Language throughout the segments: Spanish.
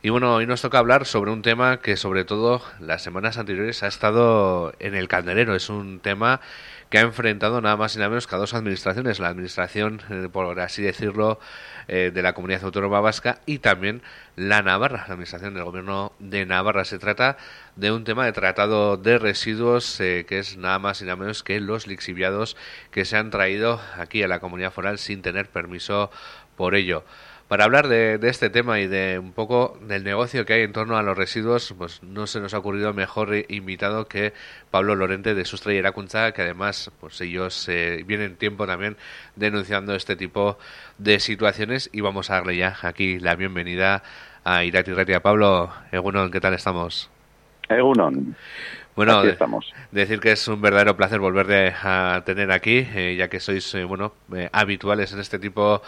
Y bueno, hoy nos toca hablar sobre un tema que sobre todo las semanas anteriores ha estado en el candelero. Es un tema que ha enfrentado nada más y nada menos que a dos administraciones. La administración, eh, por así decirlo, eh, de la Comunidad Autónoma Vasca y también la Navarra, la administración del Gobierno de Navarra. Se trata de un tema de tratado de residuos eh, que es nada más y nada menos que los lixiviados que se han traído aquí a la comunidad foral sin tener permiso por ello. Para hablar de, este tema y de un poco del negocio que hay en torno a los residuos, pues no se nos ha ocurrido mejor invitado que Pablo Lorente de Sustraya Iracunza, que además pues ellos eh, vienen tiempo también denunciando este tipo de situaciones y vamos a darle ya aquí la bienvenida a Irati Retia. Pablo, Egunon, ¿qué tal estamos? Bueno, decir que es un verdadero placer volver a tener aquí, eh, ya que sois eh, bueno eh, habituales en este tipo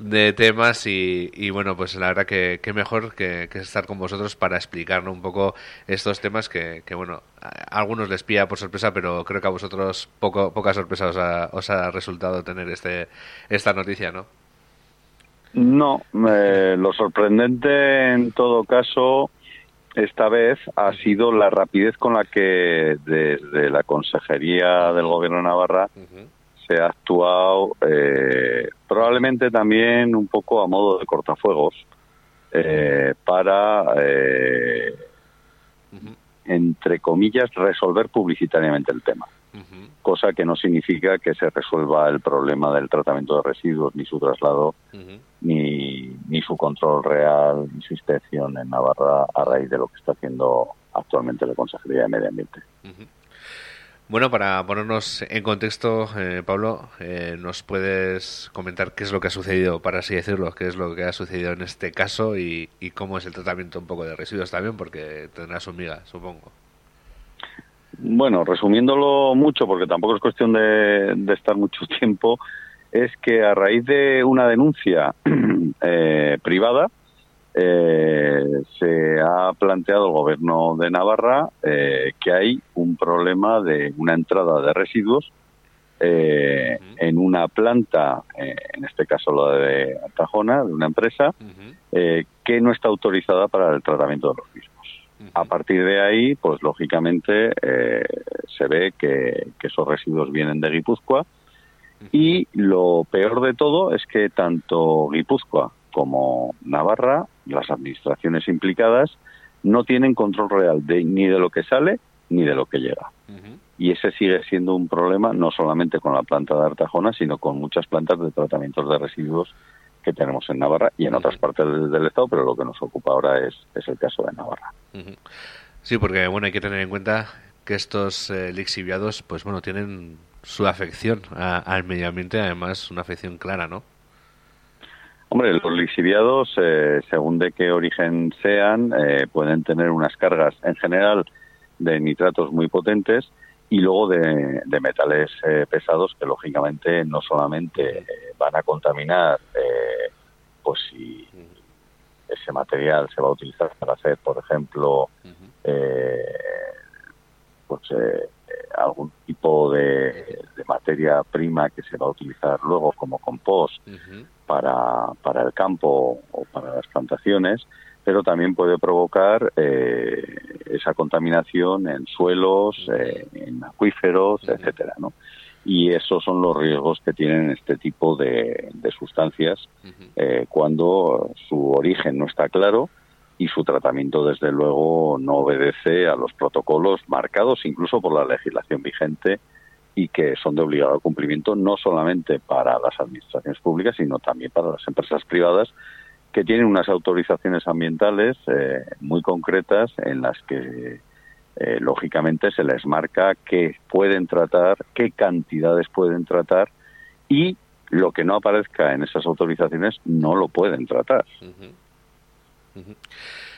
de temas y, bueno, pues la verdad que, mejor que, estar con vosotros para explicarnos un poco estos temas que, bueno, a algunos les pilla por sorpresa, pero creo que a vosotros poco, poca sorpresa os ha, os ha resultado tener este esta noticia, ¿no? No, lo sorprendente en todo caso esta vez ha sido la rapidez con la que desde la Consejería del Gobierno de Navarra se ha actuado, eh, probablemente también un poco a modo de cortafuegos, eh, para, eh, entre comillas, resolver publicitariamente el tema. Cosa que no significa que se resuelva el problema del tratamiento de residuos, ni su traslado, ni, ni su control real, ni su inspección en Navarra a raíz de lo que está haciendo actualmente la Consejería de Medio Ambiente. Bueno, para ponernos en contexto, eh, Pablo, eh, ¿nos puedes comentar qué es lo que ha sucedido, para así decirlo, qué es lo que ha sucedido en este caso y, y cómo es el tratamiento un poco de residuos también, porque tendrás un miga, supongo. Bueno, resumiéndolo mucho, porque tampoco es cuestión de, estar mucho tiempo, es que a raíz de una denuncia eh, privada, eh, se ha planteado el gobierno de Navarra eh, que hay un problema de una entrada de residuos en una planta, en este caso la de Tajona, de una empresa, que no está autorizada para el tratamiento de los mismos. A partir de ahí, pues lógicamente eh, se ve que, esos residuos vienen de Guipúzcoa y lo peor de todo es que tanto Guipúzcoa como Navarra, las administraciones implicadas, no tienen control real de, ni de lo que sale ni de lo que llega. Y ese sigue siendo un problema no solamente con la planta de Artajona, sino con muchas plantas de tratamientos de residuos que tenemos en Navarra y en otras partes del, Estado, pero lo que nos ocupa ahora es, es el caso de Navarra. Sí, porque bueno, hay que tener en cuenta que estos eh, lixiviados, pues bueno, tienen su afección al medio ambiente, además una afección clara, ¿no? Hombre, los lixiviados, eh, según de qué origen sean, eh, pueden tener unas cargas en general de nitratos muy potentes y luego de, metales eh, pesados que lógicamente no solamente van a contaminar eh, pues si ese material se va a utilizar para hacer por ejemplo eh, pues algún tipo de, materia prima que se va a utilizar luego como compost para, para el campo o para las plantaciones pero también puede provocar eh, esa contaminación en suelos, eh, en acuíferos, etcétera, ¿no? Y esos son los riesgos que tienen este tipo de, sustancias eh, cuando su origen no está claro y su tratamiento, desde luego, no obedece a los protocolos marcados incluso por la legislación vigente y que son de obligado cumplimiento no solamente para las administraciones públicas, sino también para las empresas privadas que tienen unas autorizaciones ambientales eh, muy concretas en las que eh, lógicamente se les marca qué pueden tratar, qué cantidades pueden tratar y lo que no aparezca en esas autorizaciones no lo pueden tratar.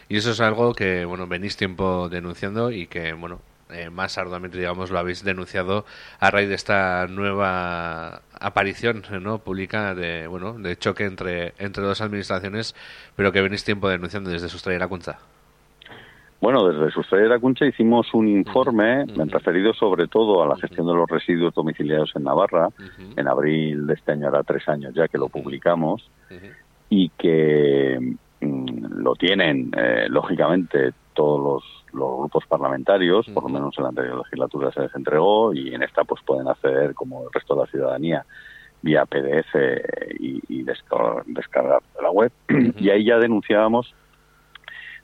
Y eso es algo que, bueno, venís tiempo denunciando y que, bueno, eh, más arduamente, digamos, lo habéis denunciado a raíz de esta nueva aparición no pública de bueno de choque entre entre dos administraciones, pero que venís tiempo denunciando desde Sustraya la Cuncha. Bueno, desde Sustraya la Cuncha hicimos un informe referido sobre todo a la gestión de los residuos domiciliados en Navarra. En abril de este año, hará tres años ya que lo publicamos, y que lo tienen, eh, lógicamente, todos los, grupos parlamentarios, por lo menos en la anterior legislatura se les entregó y en esta pues pueden acceder, como el resto de la ciudadanía, vía PDF y, descargar, de la web. Y ahí ya denunciábamos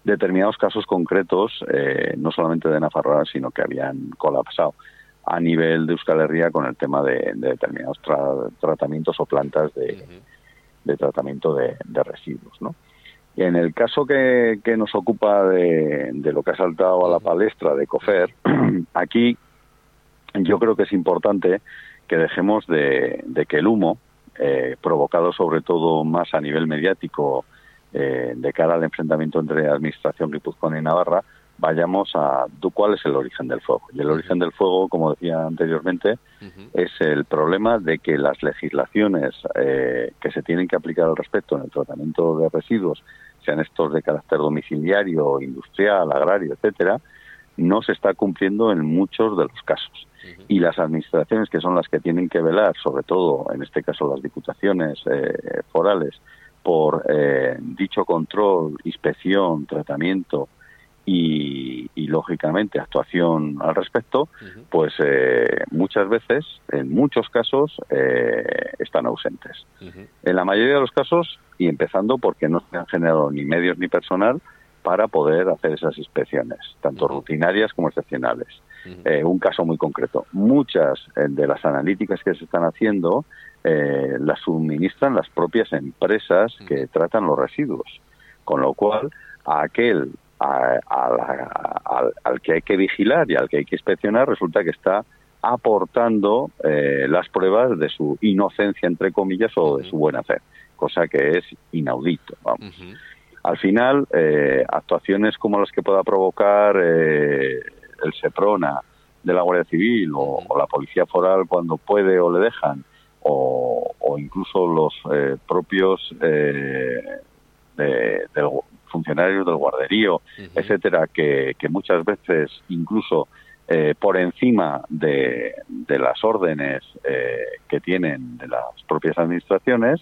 determinados casos concretos, eh, no solamente de Nafarroa, sino que habían colapsado a nivel de Euskal Herria con el tema de, determinados tratamientos o plantas de, tratamiento de, residuos. ¿no? En el caso que, nos ocupa de, lo que ha saltado a la palestra de COFER, aquí yo creo que es importante que dejemos de, que el humo, eh, provocado sobre todo más a nivel mediático eh, de cara al enfrentamiento entre Administración Guipuzcoana y Navarra, vayamos a cuál es el origen del fuego. Y el origen del fuego, como decía anteriormente, es el problema de que las legislaciones eh, que se tienen que aplicar al respecto en el tratamiento de residuos, sean estos de carácter domiciliario, industrial, agrario, etcétera, no se está cumpliendo en muchos de los casos. Y las administraciones que son las que tienen que velar, sobre todo en este caso las diputaciones eh, forales, por eh, dicho control, inspección, tratamiento y, lógicamente actuación al respecto, pues eh, muchas veces, en muchos casos, eh, están ausentes. En la mayoría de los casos, y empezando porque no se han generado ni medios ni personal para poder hacer esas inspecciones, tanto rutinarias como excepcionales. Eh, un caso muy concreto. Muchas de las analíticas que se están haciendo las suministran las propias empresas que tratan los residuos, con lo cual a aquel al, que hay que vigilar y al que hay que inspeccionar, resulta que está aportando eh, las pruebas de su inocencia, entre comillas, o de su buena fe, cosa que es inaudito. Vamos. Al final, eh, actuaciones como las que pueda provocar eh, el SEPRONA de la Guardia Civil o, la Policía Foral cuando puede o le dejan, o, incluso los propios de, del, funcionarios del guarderío, etcétera, que, muchas veces incluso eh, por encima de, las órdenes eh, que tienen de las propias administraciones,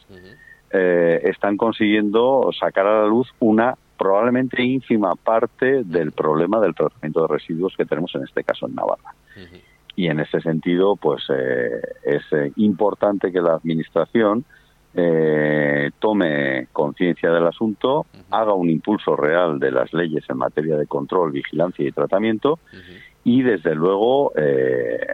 eh, están consiguiendo sacar a la luz una probablemente ínfima parte del problema del tratamiento de residuos que tenemos en este caso en Navarra. Y en ese sentido, pues es importante que la administración eh, tome conciencia del asunto, haga un impulso real de las leyes en materia de control, vigilancia y tratamiento y, desde luego, eh,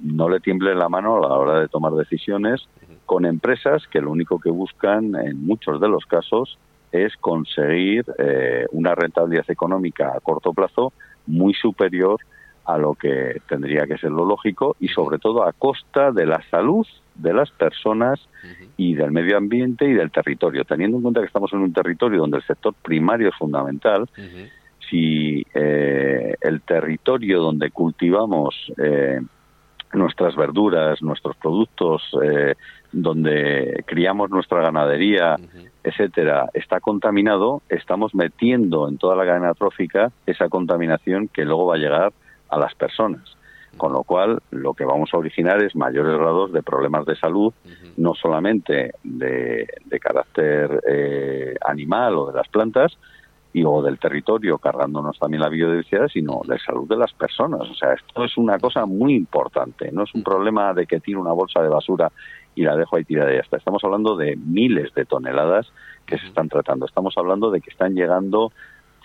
no le tiemble la mano a la hora de tomar decisiones con empresas que lo único que buscan en muchos de los casos es conseguir eh, una rentabilidad económica a corto plazo muy superior a lo que tendría que ser lo lógico y sobre todo a costa de la salud de las personas y del medio ambiente y del territorio. Teniendo en cuenta que estamos en un territorio donde el sector primario es fundamental, si eh, el territorio donde cultivamos eh, nuestras verduras, nuestros productos, eh, donde criamos nuestra ganadería, etcétera, está contaminado, estamos metiendo en toda la cadena trófica esa contaminación que luego va a llegar a las personas. Con lo cual, lo que vamos a originar es mayores grados de problemas de salud, no solamente de, carácter eh, animal o de las plantas, y, o del territorio, cargándonos también la biodiversidad, sino de salud de las personas. O sea, esto es una cosa muy importante. No es un problema de que tiro una bolsa de basura y la dejo ahí tirada y ya está. Estamos hablando de miles de toneladas que se están tratando. Estamos hablando de que están llegando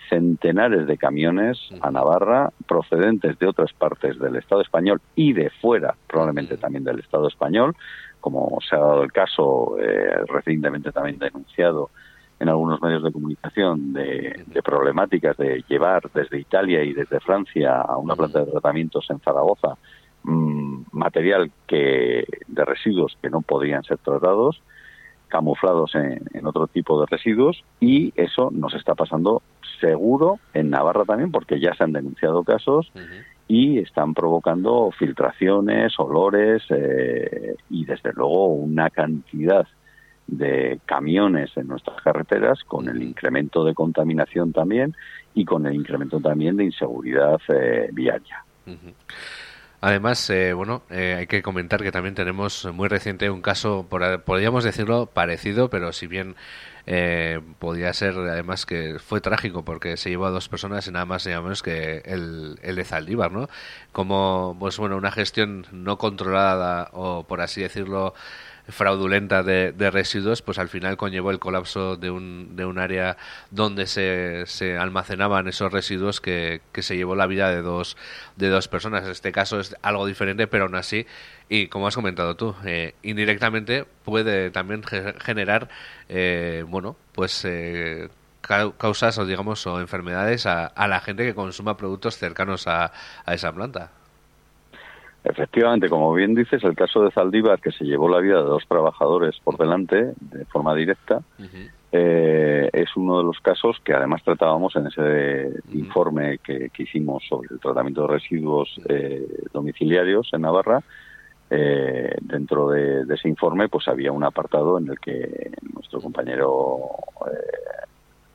centenares de camiones a Navarra procedentes de otras partes del Estado español y de fuera, probablemente también del Estado español, como se ha dado el caso eh, recientemente también denunciado en algunos medios de comunicación de, problemáticas de llevar desde Italia y desde Francia a una planta de tratamientos en Zaragoza mm, material que de residuos que no podían ser tratados camuflados en, otro tipo de residuos y eso nos está pasando seguro en Navarra también porque ya se han denunciado casos y están provocando filtraciones, olores eh, y desde luego una cantidad de camiones en nuestras carreteras con el incremento de contaminación también y con el incremento también de inseguridad eh, viaria. Además, eh, bueno, eh, hay que comentar que también tenemos muy reciente un caso, podríamos decirlo, parecido, pero si bien eh, podía ser además que fue trágico porque se llevó a dos personas y nada más y nada menos que el, el de Zaldívar, ¿no? Como, pues bueno, una gestión no controlada o por así decirlo fraudulenta de, residuos, pues al final conllevó el colapso de un, de un área donde se, se almacenaban esos residuos que, se llevó la vida de dos, de dos personas. En este caso es algo diferente, pero aún así, y como has comentado tú, eh, indirectamente puede también generar, eh, bueno, pues... Eh, causas o digamos o enfermedades a, a, la gente que consuma productos cercanos a esa planta. Efectivamente, como bien dices, el caso de Zaldívar, que se llevó la vida de dos trabajadores por delante de forma directa, eh, es uno de los casos que además tratábamos en ese informe que, hicimos sobre el tratamiento de residuos eh, domiciliarios en Navarra. Eh, dentro de, ese informe, pues había un apartado en el que nuestro compañero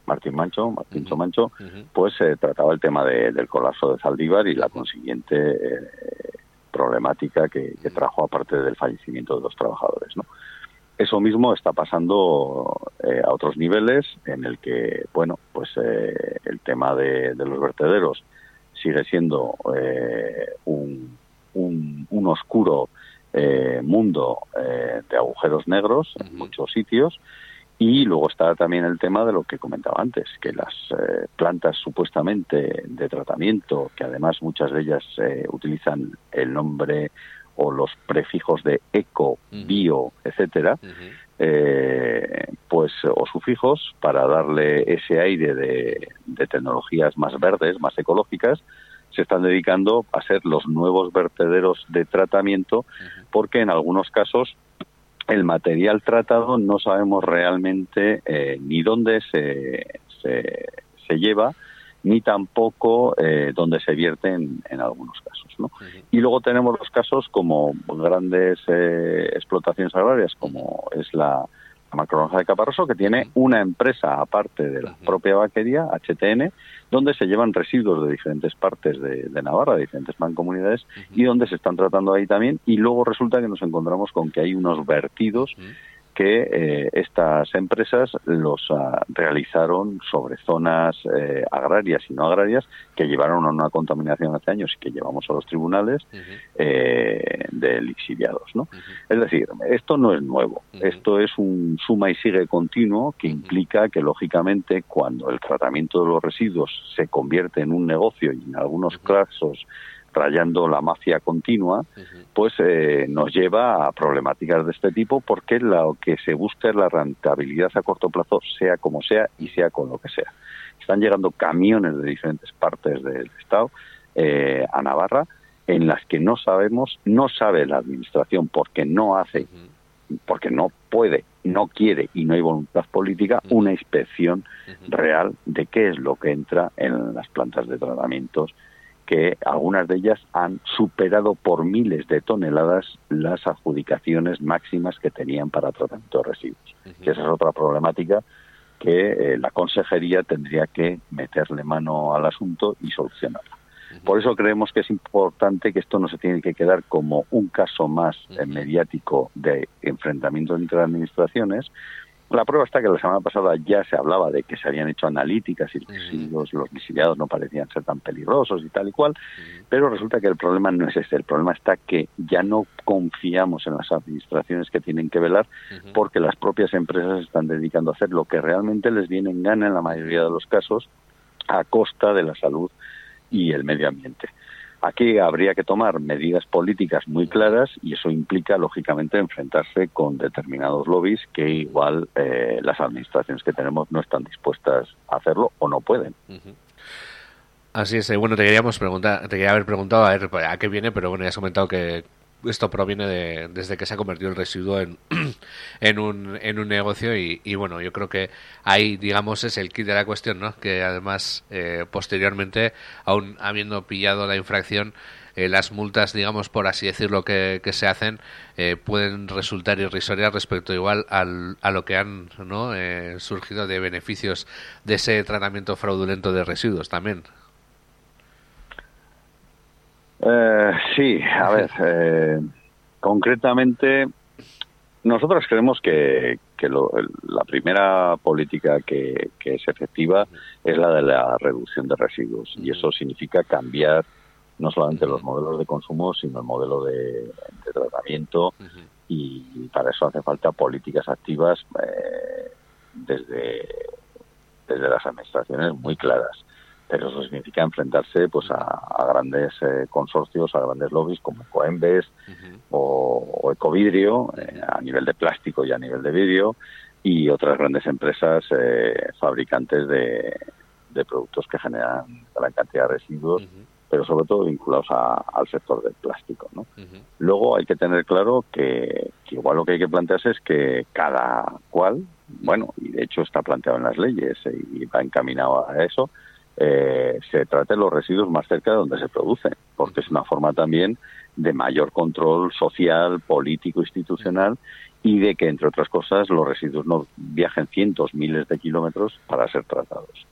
Martín Mancho, Martín Mancho, pues trataba el tema del colapso de Zaldívar y la consiguiente problemática que, trajo aparte del fallecimiento de los trabajadores. ¿no? Eso mismo está pasando eh, a otros niveles en el que, bueno, pues eh, el tema de, los vertederos sigue siendo eh, un, un, oscuro mundo de agujeros negros en muchos sitios y luego está también el tema de lo que comentaba antes, que las eh, plantas supuestamente de tratamiento, que además muchas de ellas eh, utilizan el nombre o los prefijos de eco, bio, etcétera, eh, pues o sufijos para darle ese aire de, tecnologías más verdes, más ecológicas, se están dedicando a ser los nuevos vertederos de tratamiento, porque en algunos casos el material tratado no sabemos realmente eh, ni dónde se, se, lleva, ni tampoco eh, dónde se vierte en, algunos casos. ¿no? Y luego tenemos los casos como grandes eh, explotaciones agrarias, como es la, la Macronja de Caparroso, que tiene una empresa aparte de la propia vaquería, HTN, donde se llevan residuos de diferentes partes de, Navarra, de diferentes mancomunidades, y donde se están tratando ahí también. Y luego resulta que nos encontramos con que hay unos vertidos que eh, estas empresas los ah, realizaron sobre zonas eh, agrarias y no agrarias que llevaron a una contaminación hace años y que llevamos a los tribunales eh, de lixiviados. ¿no? Es decir, esto no es nuevo, esto es un suma y sigue continuo que implica que, lógicamente, cuando el tratamiento de los residuos se convierte en un negocio y en algunos casos rayando la mafia continua, pues eh, nos lleva a problemáticas de este tipo porque lo que se busca es la rentabilidad a corto plazo, sea como sea y sea con lo que sea. Están llegando camiones de diferentes partes del Estado eh, a Navarra en las que no sabemos, no sabe la Administración porque no hace, porque no puede, no quiere y no hay voluntad política, una inspección real de qué es lo que entra en las plantas de tratamientos que algunas de ellas han superado por miles de toneladas las adjudicaciones máximas que tenían para tratamiento de residuos. Que esa es otra problemática que eh, la consejería tendría que meterle mano al asunto y solucionarla. Por eso creemos que es importante que esto no se tiene que quedar como un caso más mediático de enfrentamiento entre administraciones, la prueba está que la semana pasada ya se hablaba de que se habían hecho analíticas y los, los visiliados no parecían ser tan peligrosos y tal y cual, pero resulta que el problema no es este, el problema está que ya no confiamos en las administraciones que tienen que velar porque las propias empresas están dedicando a hacer lo que realmente les viene en gana en la mayoría de los casos a costa de la salud y el medio ambiente. Aquí habría que tomar medidas políticas muy claras y eso implica, lógicamente, enfrentarse con determinados lobbies que igual eh, las administraciones que tenemos no están dispuestas a hacerlo o no pueden. Así es. Eh, bueno, te queríamos preguntar, te quería haber preguntado a a qué viene, pero bueno, ya has comentado que esto proviene de, desde que se ha convertido el residuo en, en, un, en un negocio y, bueno, yo creo que ahí, digamos, es el kit de la cuestión, ¿no? Que además, eh, posteriormente, aún habiendo pillado la infracción, eh, las multas, digamos, por así decirlo, que, que se hacen, eh, pueden resultar irrisorias respecto igual al, a lo que han ¿no? surgido de beneficios de ese tratamiento fraudulento de residuos también. Eh, sí, a ver, eh, concretamente, nosotros creemos que, la primera política que, es efectiva es la de la reducción de residuos. Y eso significa cambiar no solamente los modelos de consumo, sino el modelo de, tratamiento. Y para eso hace falta políticas activas eh, desde, desde las administraciones muy claras pero eso significa enfrentarse pues a, grandes eh, consorcios, a grandes lobbies como Coembes o, Ecovidrio eh, a nivel de plástico y a nivel de vidrio y otras grandes empresas eh, fabricantes de, productos que generan gran cantidad de residuos, pero sobre todo vinculados al sector del plástico. ¿no? Luego hay que tener claro que, que igual lo que hay que plantearse es que cada cual, bueno, y de hecho está planteado en las leyes y va encaminado a eso, eh, se trate los residuos más cerca de donde se producen, porque es una forma también de mayor control social, político, institucional y de que, entre otras cosas, los residuos no viajen cientos, miles de kilómetros para ser tratados.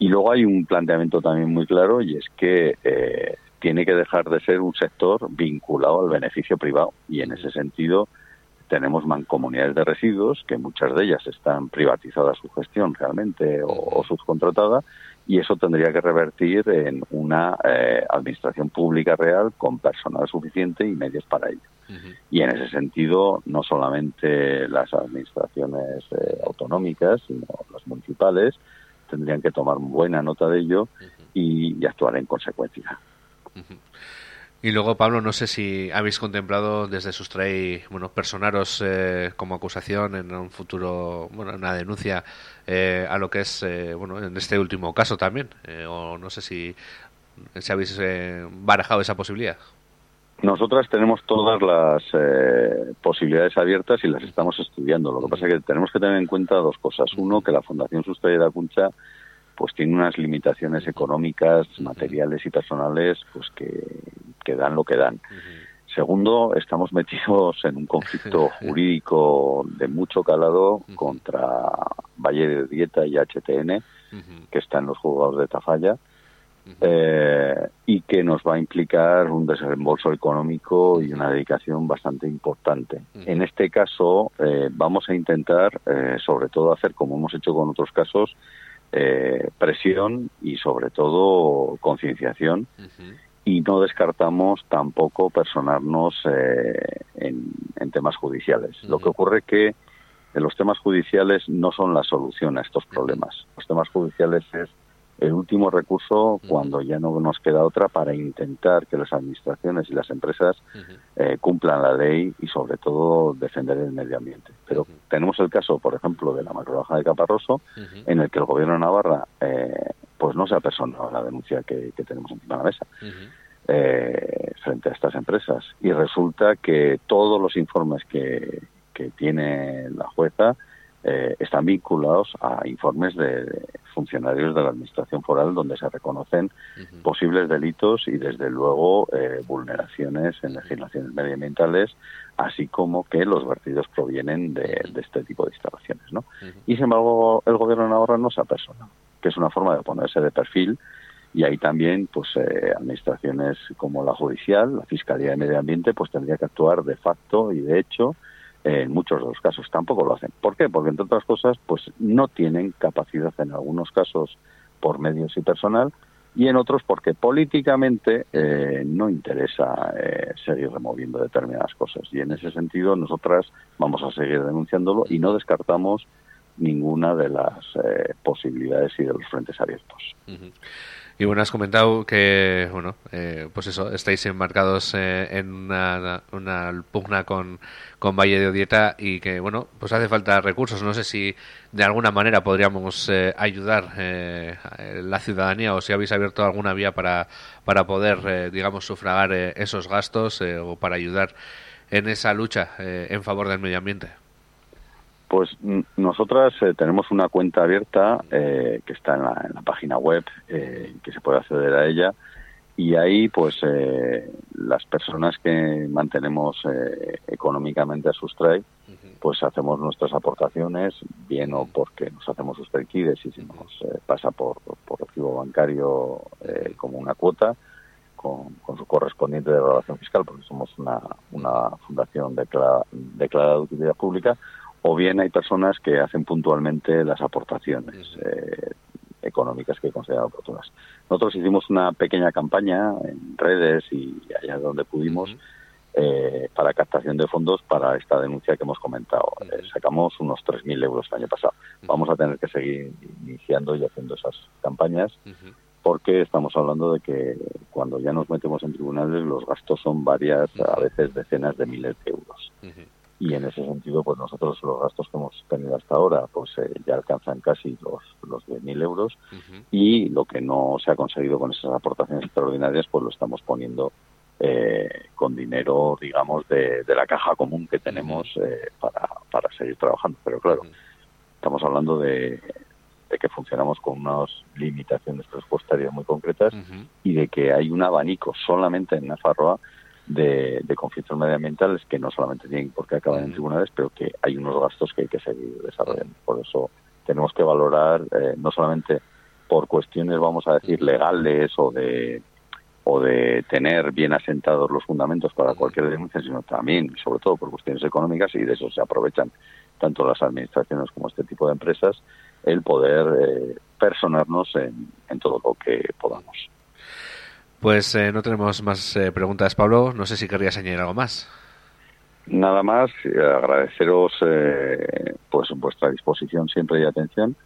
Y luego hay un planteamiento también muy claro y es que eh, tiene que dejar de ser un sector vinculado al beneficio privado y en ese sentido tenemos mancomunidades de residuos que muchas de ellas están privatizadas su gestión realmente o subcontratada y eso tendría que revertir en una eh, administración pública real con personal suficiente y medios para ello. Y en ese sentido, no solamente las administraciones eh, autonómicas, sino las municipales, tendrían que tomar buena nota de ello y, y actuar en consecuencia. Y luego, Pablo, no sé si habéis contemplado desde Sustray, bueno, personaros eh, como acusación en un futuro, bueno, una denuncia eh, a lo que es, eh, bueno, en este último caso también, o no sé si, si habéis barajado esa posibilidad. Nosotras tenemos todas las posibilidades abiertas y las estamos estudiando. Lo que pasa es que tenemos que tener en cuenta dos cosas. Uno, que la Fundación Sustray de Acuncha pues tiene unas limitaciones económicas, materiales y personales, pues que, que dan lo que dan. Segundo, estamos metidos en un conflicto jurídico de mucho calado contra Valle de Dieta y HTN, que está en los juzgados de Tafalla, eh, y que nos va a implicar un desembolso económico y una dedicación bastante importante. En este caso, eh, vamos a intentar, eh, sobre todo, hacer como hemos hecho con otros casos, eh, presión y sobre todo concienciación y no descartamos tampoco personarnos eh, en, temas judiciales. Lo que ocurre que los temas judiciales no son la solución a estos problemas. Los temas judiciales es el último recurso cuando ya no nos queda otra para intentar que las administraciones y las empresas eh, cumplan la ley y sobre todo defender el medio ambiente. Pero tenemos el caso, por ejemplo, de la macrobaja de Caparroso, en el que el gobierno de Navarra eh, pues no se ha personado la denuncia que, tenemos encima de la mesa. Eh, frente a estas empresas y resulta que todos los informes que, que tiene la jueza eh, están vinculados a informes de funcionarios de la Administración Foral donde se reconocen posibles delitos y, desde luego, eh, vulneraciones en legislaciones medioambientales, así como que los vertidos provienen de, este tipo de instalaciones. ¿no? Y, sin embargo, el Gobierno de Navarra no se apersona, que es una forma de ponerse de perfil y ahí también pues eh, administraciones como la judicial, la Fiscalía de Medio Ambiente pues tendría que actuar de facto y de hecho en muchos de los casos tampoco lo hacen. ¿Por qué? Porque entre otras cosas, pues no tienen capacidad en algunos casos por medios y personal y en otros porque políticamente eh, no interesa eh, seguir removiendo determinadas cosas. Y en ese sentido nosotras vamos a seguir denunciándolo y no descartamos ninguna de las eh, posibilidades y de los frentes abiertos. Y bueno, has comentado que, bueno, eh, pues eso, estáis embarcados eh, en una, una, pugna con, con Valle de Odieta y que, bueno, pues hace falta recursos. No sé si de alguna manera podríamos eh, ayudar la ciudadanía o si habéis abierto alguna vía para, para poder, digamos, sufragar esos gastos o para ayudar en esa lucha en favor del medio ambiente. Pues nosotras eh, tenemos una cuenta abierta eh, que está en la, página web, eh, que se puede acceder a ella, y ahí pues las personas que mantenemos económicamente a Sustray, pues hacemos nuestras aportaciones, bien o porque nos hacemos Sustraykides y si nos pasa por, por recibo bancario como una cuota, con, su correspondiente declaración fiscal, porque somos una, una fundación declarada de utilidad pública, o bien hay personas que hacen puntualmente las aportaciones eh, económicas que consideran oportunas. Nosotros hicimos una pequeña campaña en redes y allá donde pudimos eh, para captación de fondos para esta denuncia que hemos comentado. Eh, sacamos unos 3.000 euros el año pasado. Vamos a tener que seguir iniciando y haciendo esas campañas porque estamos hablando de que cuando ya nos metemos en tribunales los gastos son varias, a veces decenas de miles de euros. Y en ese sentido, pues nosotros los gastos que hemos tenido hasta ahora, pues eh, ya alcanzan casi los, los 10.000 euros. Y lo que no se ha conseguido con esas aportaciones extraordinarias, pues lo estamos poniendo eh, con dinero, digamos, de, la caja común que tenemos eh, para, para seguir trabajando. Pero claro, estamos hablando de, de que funcionamos con unas limitaciones presupuestarias muy concretas y de que hay un abanico solamente en Nafarroa de, conflictos medioambientales que no solamente tienen por qué acabar en tribunales, pero que hay unos gastos que hay que seguir desarrollando. Por eso tenemos que valorar eh, no solamente por cuestiones, vamos a decir, legales o de o de tener bien asentados los fundamentos para cualquier denuncia, sino también, sobre todo, por cuestiones económicas y de eso se aprovechan tanto las administraciones como este tipo de empresas el poder eh, personarnos en, en, todo lo que podamos. Pues eh, no tenemos más eh, preguntas, Pablo. No sé si querrías añadir algo más. Nada más, agradeceros pues vuestra disposición siempre y atención.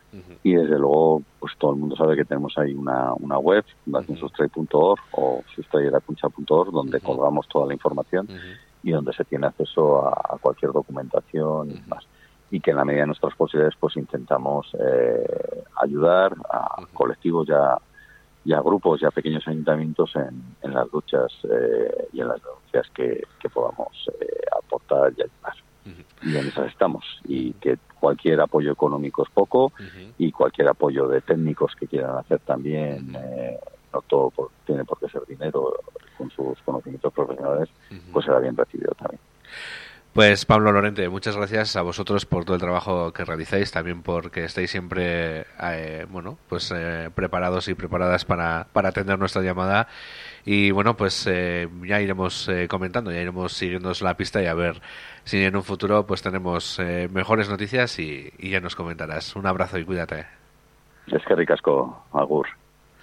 Y desde luego pues todo el mundo sabe que tenemos ahí una, una web, fundacionsustray.org o sustrayerapuncha.org donde colgamos toda la información y donde se tiene acceso a, cualquier documentación y más y que en la medida de nuestras posibilidades pues intentamos eh, ayudar a colectivos ya y a grupos y a pequeños ayuntamientos en, en las luchas eh, y en las denuncias que, que podamos eh, aportar y ayudar. Y en esas estamos. Y que cualquier apoyo económico es poco y cualquier apoyo de técnicos que quieran hacer también, no todo tiene por qué ser dinero, con sus conocimientos profesionales, pues será bien recibido también. Pues Pablo Lorente, muchas gracias a vosotros por todo el trabajo que realizáis, también porque estáis siempre, eh, bueno, pues eh, preparados y preparadas para, para atender nuestra llamada. Y bueno, pues eh, ya iremos comentando, ya iremos siguiendo la pista y a ver si en un futuro pues tenemos mejores noticias y, y, ya nos comentarás. Un abrazo y cuídate. Es que ricasco, Agur.